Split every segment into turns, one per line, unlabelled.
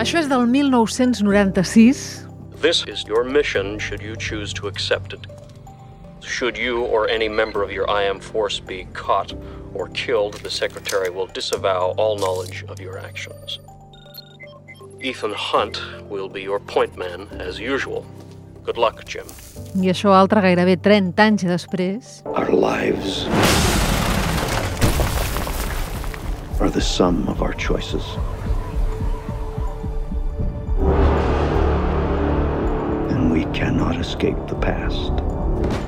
Això és del 1996.
This is your mission should you choose to accept it. Should you or any member of your IM force be caught or killed, the Secretary will disavow all knowledge of your actions. Ethan Hunt will be your point man, as usual. Good luck, Jim.
I això altre gairebé 30 anys després.
Our lives are the sum of our choices. Cannot escape the past.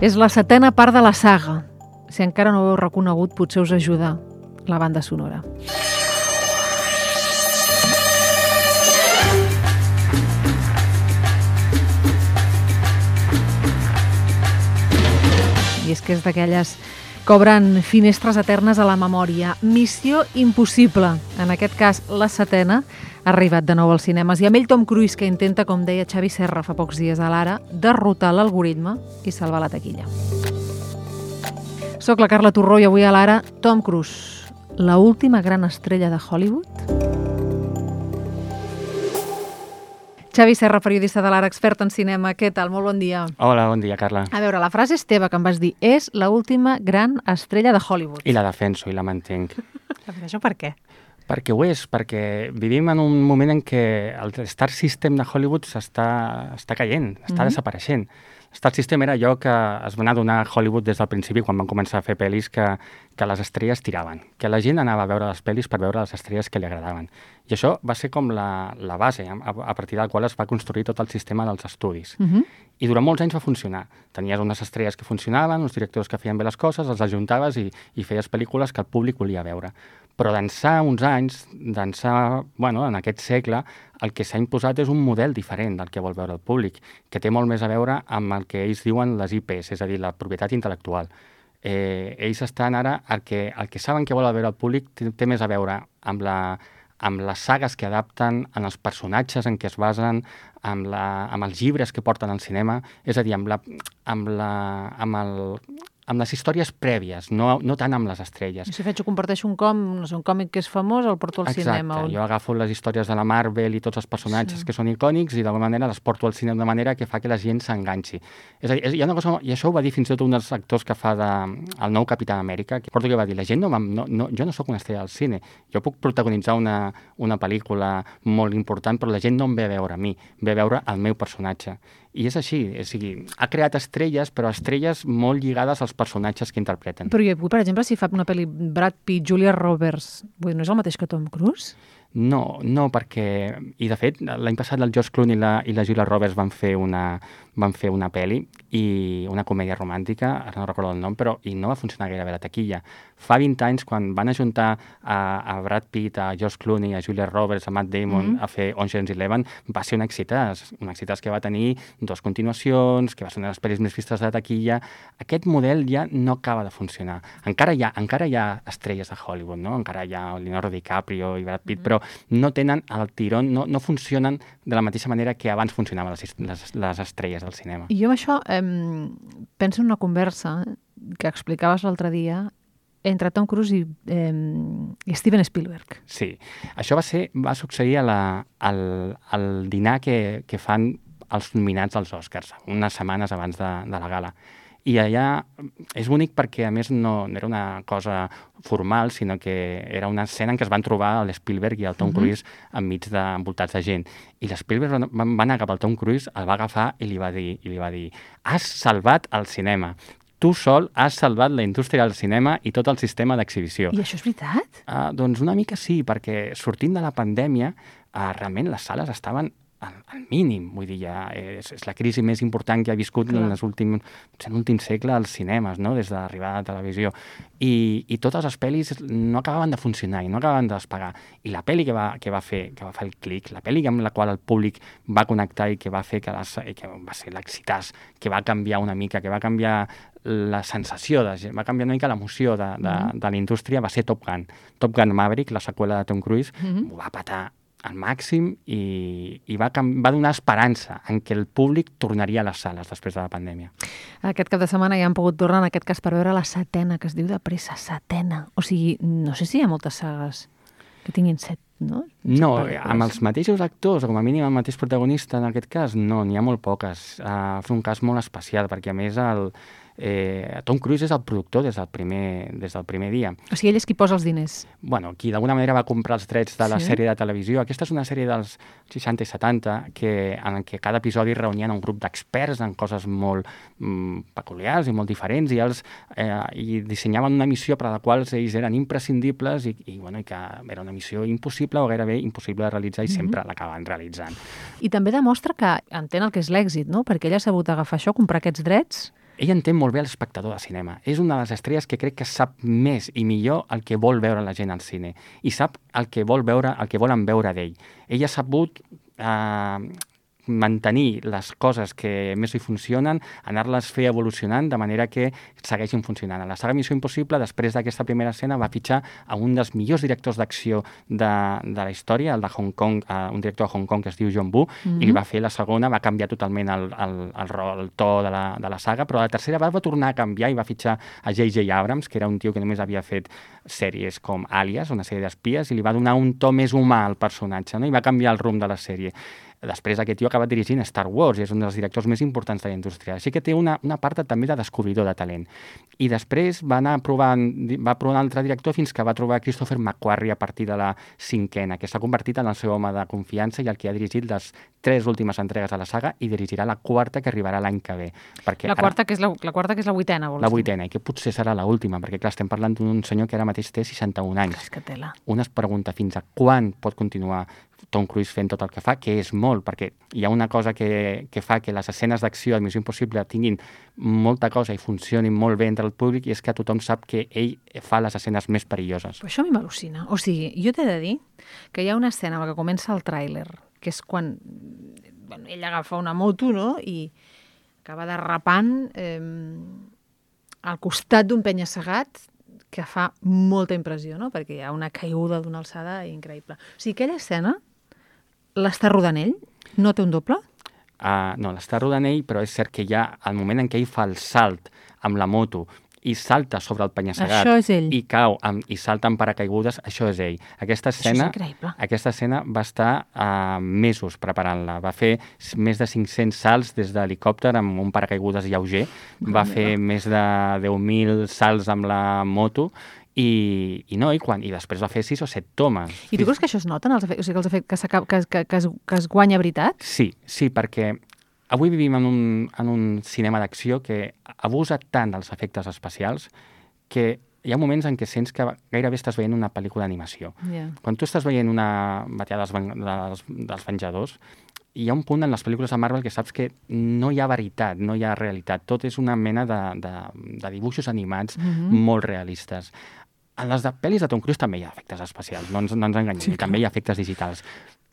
És la setena part de la saga. Si encara no ho heu reconegut, potser us ajuda la banda sonora. I és que és d'aquelles que obren finestres eternes a la memòria. Missió impossible, en aquest cas la setena, ha arribat de nou als cinemes i amb ell Tom Cruise que intenta, com deia Xavi Serra fa pocs dies a l'Ara, derrotar l'algoritme i salvar la taquilla. Soc la Carla Torró i avui a l'Ara Tom Cruise, la última gran estrella de Hollywood? Xavi Serra, periodista de l'Ara, expert en cinema. Què tal? Molt bon dia.
Hola, bon dia, Carla.
A veure, la frase és teva, que em vas dir, és la última gran estrella de Hollywood.
I la defenso i la mantenc.
A veure, això per què?
Perquè ho és, perquè vivim en un moment en què el Star System de Hollywood s'està està caient, està mm -hmm. desapareixent. Star System era allò que es va anar a Hollywood des del principi, quan van començar a fer pel·lis, que, que les estrelles tiraven, que la gent anava a veure les pel·lis per veure les estrelles que li agradaven. I això va ser com la, la base, a, a partir del qual es va construir tot el sistema dels estudis.
Uh -huh.
I durant molts anys va funcionar. Tenies unes estrelles que funcionaven, uns directors que feien bé les coses, els ajuntaves i, i feies pel·lícules que el públic volia veure. Però d'ençà uns anys, d'ençà, bueno, en aquest segle, el que s'ha imposat és un model diferent del que vol veure el públic, que té molt més a veure amb el que ells diuen les IPs, és a dir, la propietat intel·lectual. Eh, ells estan ara, el que, el que saben que vol veure el públic té, té més a veure amb la, amb les sagues que adapten, en els personatges en què es basen, amb, la, amb els llibres que porten al cinema, és a dir, amb, la, amb, la, amb, el, amb les històries prèvies, no, no tant amb les estrelles.
Si faig comparteixo un com, no sé, un còmic que és famós, el porto al
Exacte.
cinema.
Exacte, jo agafo les històries de la Marvel i tots els personatges sí. que són icònics i d'alguna manera les porto al cinema de manera que fa que la gent s'enganxi. És a dir, és, hi ha una cosa, i això ho va dir fins i tot un dels actors que fa de, el nou Capità Amèrica, que porto que va dir, la gent no, no, no jo no sóc una estrella del cine, jo puc protagonitzar una, una pel·lícula molt important, però la gent no em ve a veure a mi, ve a veure el meu personatge. I és així, a dir, ha creat estrelles, però estrelles molt lligades als personatges que interpreten.
Però jo, per exemple, si fa una pel·li Brad Pitt, Julia Roberts, vull dir, no és el mateix que Tom Cruise?
No, no, perquè... I, de fet, l'any passat el George Clooney i la, i la Julia Roberts van fer una, van fer una pel·li i una comèdia romàntica, ara no recordo el nom, però i no va funcionar gaire bé la taquilla. Fa 20 anys, quan van ajuntar a, a Brad Pitt, a George Clooney, a Julia Roberts, a Matt Damon mm -hmm. a fer Ocean's Eleven, va ser un èxitàs, un èxitàs que va tenir dos continuacions, que va ser una de les pel·lis més vistes de la taquilla. Aquest model ja no acaba de funcionar. Encara hi ha, encara hi ha estrelles de Hollywood, no? encara hi ha Leonardo DiCaprio i Brad Pitt, mm -hmm. però no tenen el tirón, no, no funcionen de la mateixa manera que abans funcionaven les, les, les estrelles del cinema.
I jo amb això eh, penso en una conversa que explicaves l'altre dia entre Tom Cruise i, eh, i Steven Spielberg.
Sí, això va, ser, va succeir a la, al, al dinar que, que fan els nominats als Oscars, unes setmanes abans de, de la gala. I allà és bonic perquè, a més, no, no era una cosa formal, sinó que era una escena en què es van trobar l'Spielberg i el Tom uh -huh. Cruise enmig de, envoltats de gent. I l'Spielberg va, va anar cap al Tom Cruise, el va agafar i li va dir, i li va dir has salvat el cinema tu sol has salvat la indústria del cinema i tot el sistema d'exhibició.
I això és veritat?
Uh, doncs una mica sí, perquè sortint de la pandèmia, uh, realment les sales estaven al, al mínim, vull dir, ja és, és la crisi més important que ha viscut Clar. en les últim, en l'últim segle als cinemes, no? des de l'arribada de la televisió. I, I totes les pel·lis no acabaven de funcionar i no acabaven de despegar. I la pel·li que va, que va, fer, que va fer el clic, la pel·li amb la qual el públic va connectar i que va fer que, les, que va ser l'exitàs, que va canviar una mica, que va canviar la sensació, de, va canviar una mica l'emoció de, de, mm -hmm. de la indústria, va ser Top Gun. Top Gun Maverick, la seqüela de Tom Cruise, mm -hmm. ho va patar al màxim i, i va, va donar esperança en què el públic tornaria a les sales després de la pandèmia.
Aquest cap de setmana ja han pogut tornar, en aquest cas, per veure la setena, que es diu de pressa, setena. O sigui, no sé si hi ha moltes sagues que tinguin set no?
No, amb els mateixos actors, com a mínim el mateix protagonista en aquest cas, no, n'hi ha molt poques. Uh, és un cas molt especial, perquè a més el, eh, Tom Cruise és el productor des del, primer, des del primer dia.
O sigui, ell és qui posa els diners.
Bueno, qui d'alguna manera va comprar els drets de la
Sí.
sèrie de televisió. Aquesta és una sèrie dels 60 i 70 que, en què cada episodi reunien un grup d'experts en coses molt mm, peculiars i molt diferents i, els, eh, i dissenyaven una missió per a la qual ells eren imprescindibles i, i, bueno, i que era una missió impossible o gairebé impossible de realitzar i sempre l'acaben realitzant.
I també demostra que entén el que és l'èxit, no? Perquè ell ha sabut agafar això, comprar aquests drets...
Ell entén molt bé l'espectador de cinema. És una de les estrelles que crec que sap més i millor el que vol veure la gent al cine i sap el que vol veure, el que volen veure d'ell. Ell ha sabut eh, mantenir les coses que més li funcionen, anar-les fer evolucionant de manera que segueixin funcionant. A la saga Missió Impossible, després d'aquesta primera escena, va fitxar a un dels millors directors d'acció de, de la història, el de Hong Kong, uh, un director de Hong Kong que es diu John Woo, mm -hmm. i li va fer la segona, va canviar totalment el, el, el, rol, el to de la, de la saga, però la tercera va, va tornar a canviar i va fitxar a J.J. Abrams, que era un tio que només havia fet sèries com Alias, una sèrie d'espies, i li va donar un to més humà al personatge, no? i va canviar el rumb de la sèrie. Després aquest tio ha acabat dirigint Star Wars i és un dels directors més importants de la indústria. Així que té una, una part també de descobridor de talent. I després va anar provant, va provar un altre director fins que va trobar Christopher McQuarrie a partir de la cinquena, que s'ha convertit en el seu home de confiança i el que ha dirigit les tres últimes entregues de la saga i dirigirà la quarta que arribarà l'any que ve. Perquè
La quarta, que és la, la quarta que és la vuitena, vols
la vuitena, i que potser serà la última, perquè clar, estem parlant d'un senyor que ara mateix té 61 anys.
És que tela.
Un es pregunta fins a quan pot continuar Tom Cruise fent tot el que fa, que és molt, perquè hi ha una cosa que, que fa que les escenes d'acció de Missió Impossible tinguin molta cosa i funcionin molt bé entre el públic i és que tothom sap que ell fa les escenes més perilloses.
Però això a mi m'al·lucina. O sigui, jo t'he de dir que hi ha una escena que comença el tràiler, que és quan bueno, ell agafa una moto no? i acaba derrapant eh, al costat d'un penya-segat que fa molta impressió, no? perquè hi ha una caiguda d'una alçada increïble. O sigui, aquella escena l'està rodant ell? No té un doble?
Uh, no, l'està rodant ell, però és cert que ja al moment en què ell fa el salt amb la moto i salta sobre el penya-segat i cau amb, i salta amb paracaigudes, això és ell. Aquesta escena, aquesta escena va estar uh, mesos preparant-la. Va fer més de 500 salts des d'helicòpter amb un paracaigudes lleuger. Va fer més de 10.000 salts amb la moto i, i no, i, quan, i després va fer 6 o 7 tomes.
I tu creus que això es nota els efectes? O sigui, que, els efectes, que, que, que, que, es, que es guanya veritat?
Sí, sí, perquè avui vivim en un, en un cinema d'acció que abusa tant dels efectes especials que hi ha moments en què sents que gairebé estàs veient una pel·lícula d'animació.
Yeah.
Quan tu estàs veient una batalla dels, dels, dels Venjadors, hi ha un punt en les pel·lícules de Marvel que saps que no hi ha veritat, no hi ha realitat. Tot és una mena de, de, de dibuixos animats mm -hmm. molt realistes. En les de pel·lis de Tom Cruise també hi ha efectes especials, no ens, no ens enganyem, sí, i també hi ha efectes digitals.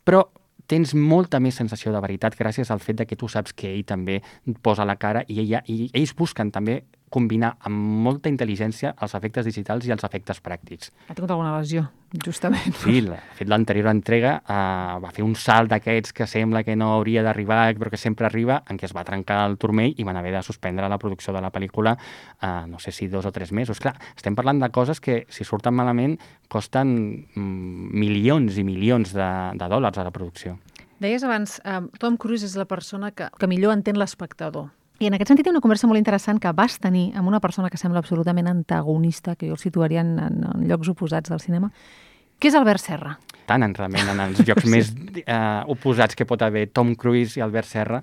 Però tens molta més sensació de veritat gràcies al fet de que tu saps que ell també posa la cara i, ella, i ells busquen també combinar amb molta intel·ligència els efectes digitals i els efectes pràctics.
Ha tingut alguna lesió, justament.
Sí, de fet, l'anterior entrega uh, va fer un salt d'aquests que sembla que no hauria d'arribar, però que sempre arriba, en què es va trencar el turmell i van haver de suspendre la producció de la pel·lícula, uh, no sé si dos o tres mesos. Clar, estem parlant de coses que, si surten malament, costen mm, milions i milions de, de dòlars a la producció.
Deies abans, eh, Tom Cruise és la persona que, que millor entén l'espectador. I en aquest sentit hi ha una conversa molt interessant que vas tenir amb una persona que sembla absolutament antagonista, que jo el situaria en, en, en llocs oposats del cinema, que és Albert Serra.
Tant en, realment en els llocs més uh, oposats que pot haver Tom Cruise i Albert Serra,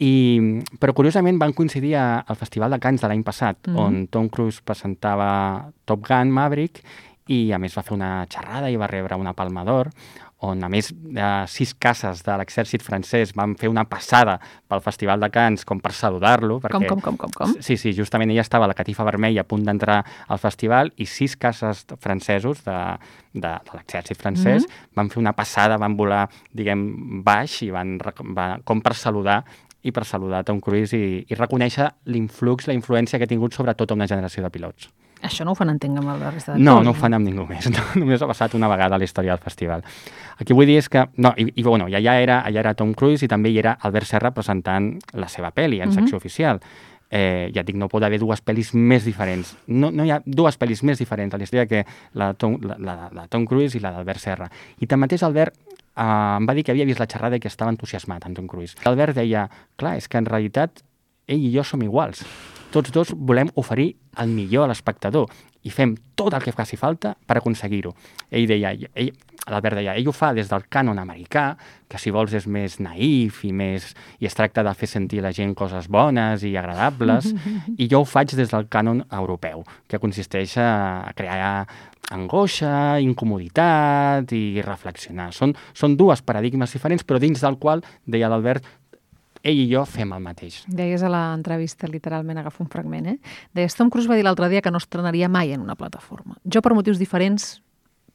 i, però curiosament van coincidir a, al Festival de Cannes de l'any passat, mm. -hmm. on Tom Cruise presentava Top Gun Maverick i a més va fer una xerrada i va rebre una palma d'or on a més de sis cases de l'exèrcit francès van fer una passada pel Festival de Cannes com per saludar-lo.
Com, com, com, com, com?
Sí, sí, justament ella estava a la catifa vermella a punt d'entrar al festival i sis cases francesos de, de, de l'exèrcit francès
Mhm.
van fer una passada, van volar, diguem, baix i van, rec- va, com per saludar i per saludar Tom Cruise i, i reconèixer l'influx, la influència que ha tingut sobre tota una generació de pilots.
Això no ho fan entenc amb la resta de
No, no ho fan amb ningú més. No, només ha passat una vegada a la història del festival. El que vull dir és que... No, i, i bueno, i allà era, allà era Tom Cruise i també hi era Albert Serra presentant la seva pel·li en
Mhm.
secció oficial. eh, ja et dic, no pot haver dues pel·lis més diferents. No, no hi ha dues pel·lis més diferents a la història que la, Tom, la, la, la Tom Cruise i la d'Albert Serra. I tanmateix Albert eh, em va dir que havia vist la xerrada i que estava entusiasmat en Tom Cruise. Albert deia, clar, és que en realitat ell i jo som iguals. Tots dos volem oferir el millor a l'espectador i fem tot el que faci falta per aconseguir-ho. Ell deia, ell, l'Albert deia, ell ho fa des del cànon americà, que si vols és més naïf i més i es tracta de fer sentir la gent coses bones i agradables, i jo ho faig des del cànon europeu, que consisteix a crear angoixa, incomoditat i reflexionar. Són, són dues paradigmes diferents, però dins del qual, deia l'Albert, ell i jo fem el mateix.
Deies a l'entrevista, literalment, agafo un fragment, eh? Deies, Tom Cruise va dir l'altre dia que no estrenaria mai en una plataforma. Jo, per motius diferents,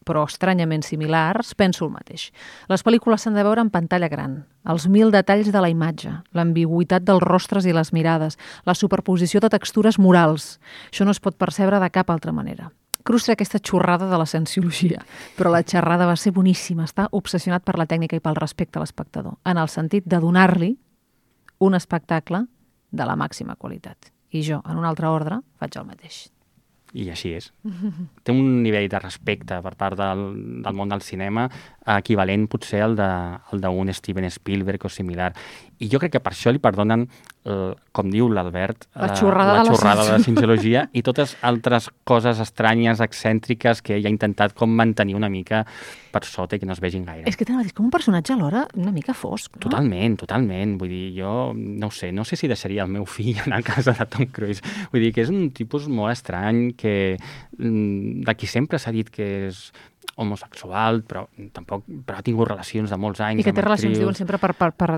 però estranyament similars, penso el mateix. Les pel·lícules s'han de veure en pantalla gran, els mil detalls de la imatge, l'ambigüitat dels rostres i les mirades, la superposició de textures morals. Això no es pot percebre de cap altra manera. Cruz aquesta xorrada de la cienciologia, però la xerrada va ser boníssima. Està obsessionat per la tècnica i pel respecte a l'espectador, en el sentit de donar-li un espectacle de la màxima qualitat. I jo, en un altre ordre, faig el mateix.
I així és. Té un nivell de respecte per part del, del món del cinema equivalent potser al d'un Steven Spielberg o similar. I jo crec que per això li perdonen, eh, com diu l'Albert,
la xorrada,
la, la xorrada
de
la cienciologia i totes altres coses estranyes, excèntriques, que ell ha intentat com mantenir una mica per sota i que no es vegin gaire.
És que dir, com un personatge alhora una mica fosc, no?
Totalment, totalment. Vull dir, jo no sé, no sé si deixaria el meu fill anar a casa de Tom Cruise. Vull dir que és un tipus molt estrany que mm, de qui sempre s'ha dit que és homosexual, però tampoc però ha tingut relacions de molts anys
I que té relacions, diuen sempre, per, per, per,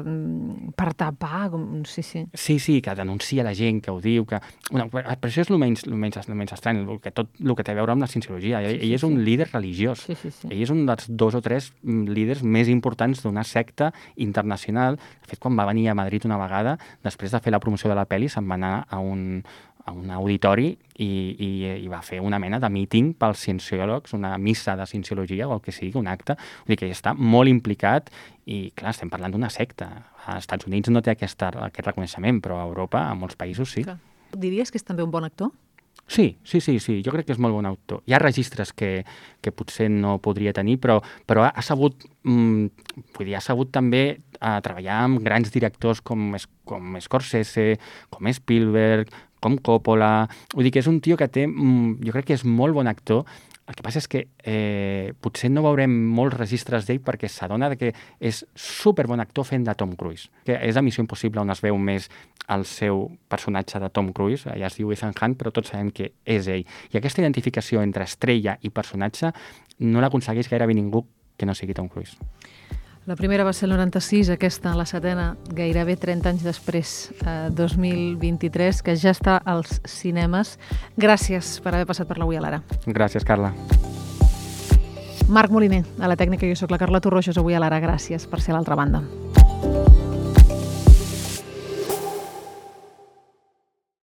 per tapar, com, sí, sí.
Sí, sí, que denuncia la gent, que ho diu, que... Una, però això és el menys, el menys, el menys estrany, el que tot el que té a veure amb la cienciologia. Ell,
Sí, sí,
ell és un líder religiós.
Sí, sí, sí.
Ell és un dels dos o tres mm, líders més importants d'una secta internacional. De fet, quan va venir a Madrid una vegada, després de fer la promoció de la pel·li, se'n va anar a un, a un auditori i, i, i va fer una mena de meeting pels cienciòlegs, una missa de cienciologia o el que sigui, un acte. Vull dir que està molt implicat i, clar, estem parlant d'una secta. Als Estats Units no té aquesta, aquest reconeixement, però a Europa, a molts països, sí.
Clar. Diries que és també un bon actor?
Sí, sí, sí, sí, jo crec que és molt bon autor. Hi ha registres que, que potser no podria tenir, però, però ha, ha sabut, mm, vull dir, ha sabut també eh, treballar amb grans directors com, Es- com Scorsese, com Spielberg, com Coppola... Vull dir que és un tio que té, mm, jo crec que és molt bon actor, el que passa és que eh, potser no veurem molts registres d'ell perquè s'adona que és super bon actor fent de Tom Cruise. Que és a Missió Impossible on es veu més el seu personatge de Tom Cruise, allà es diu Ethan Hunt, però tots sabem que és ell. I aquesta identificació entre estrella i personatge no l'aconsegueix gairebé ningú que no sigui Tom Cruise.
La primera va ser el 96, aquesta, la setena, gairebé 30 anys després, eh, 2023, que ja està als cinemes. Gràcies per haver passat per l'avui a l'ara.
Gràcies, Carla.
Marc Moliner, a la tècnica, jo sóc la Carla Torroixos, avui a l'ara. Gràcies per ser a l'altra banda.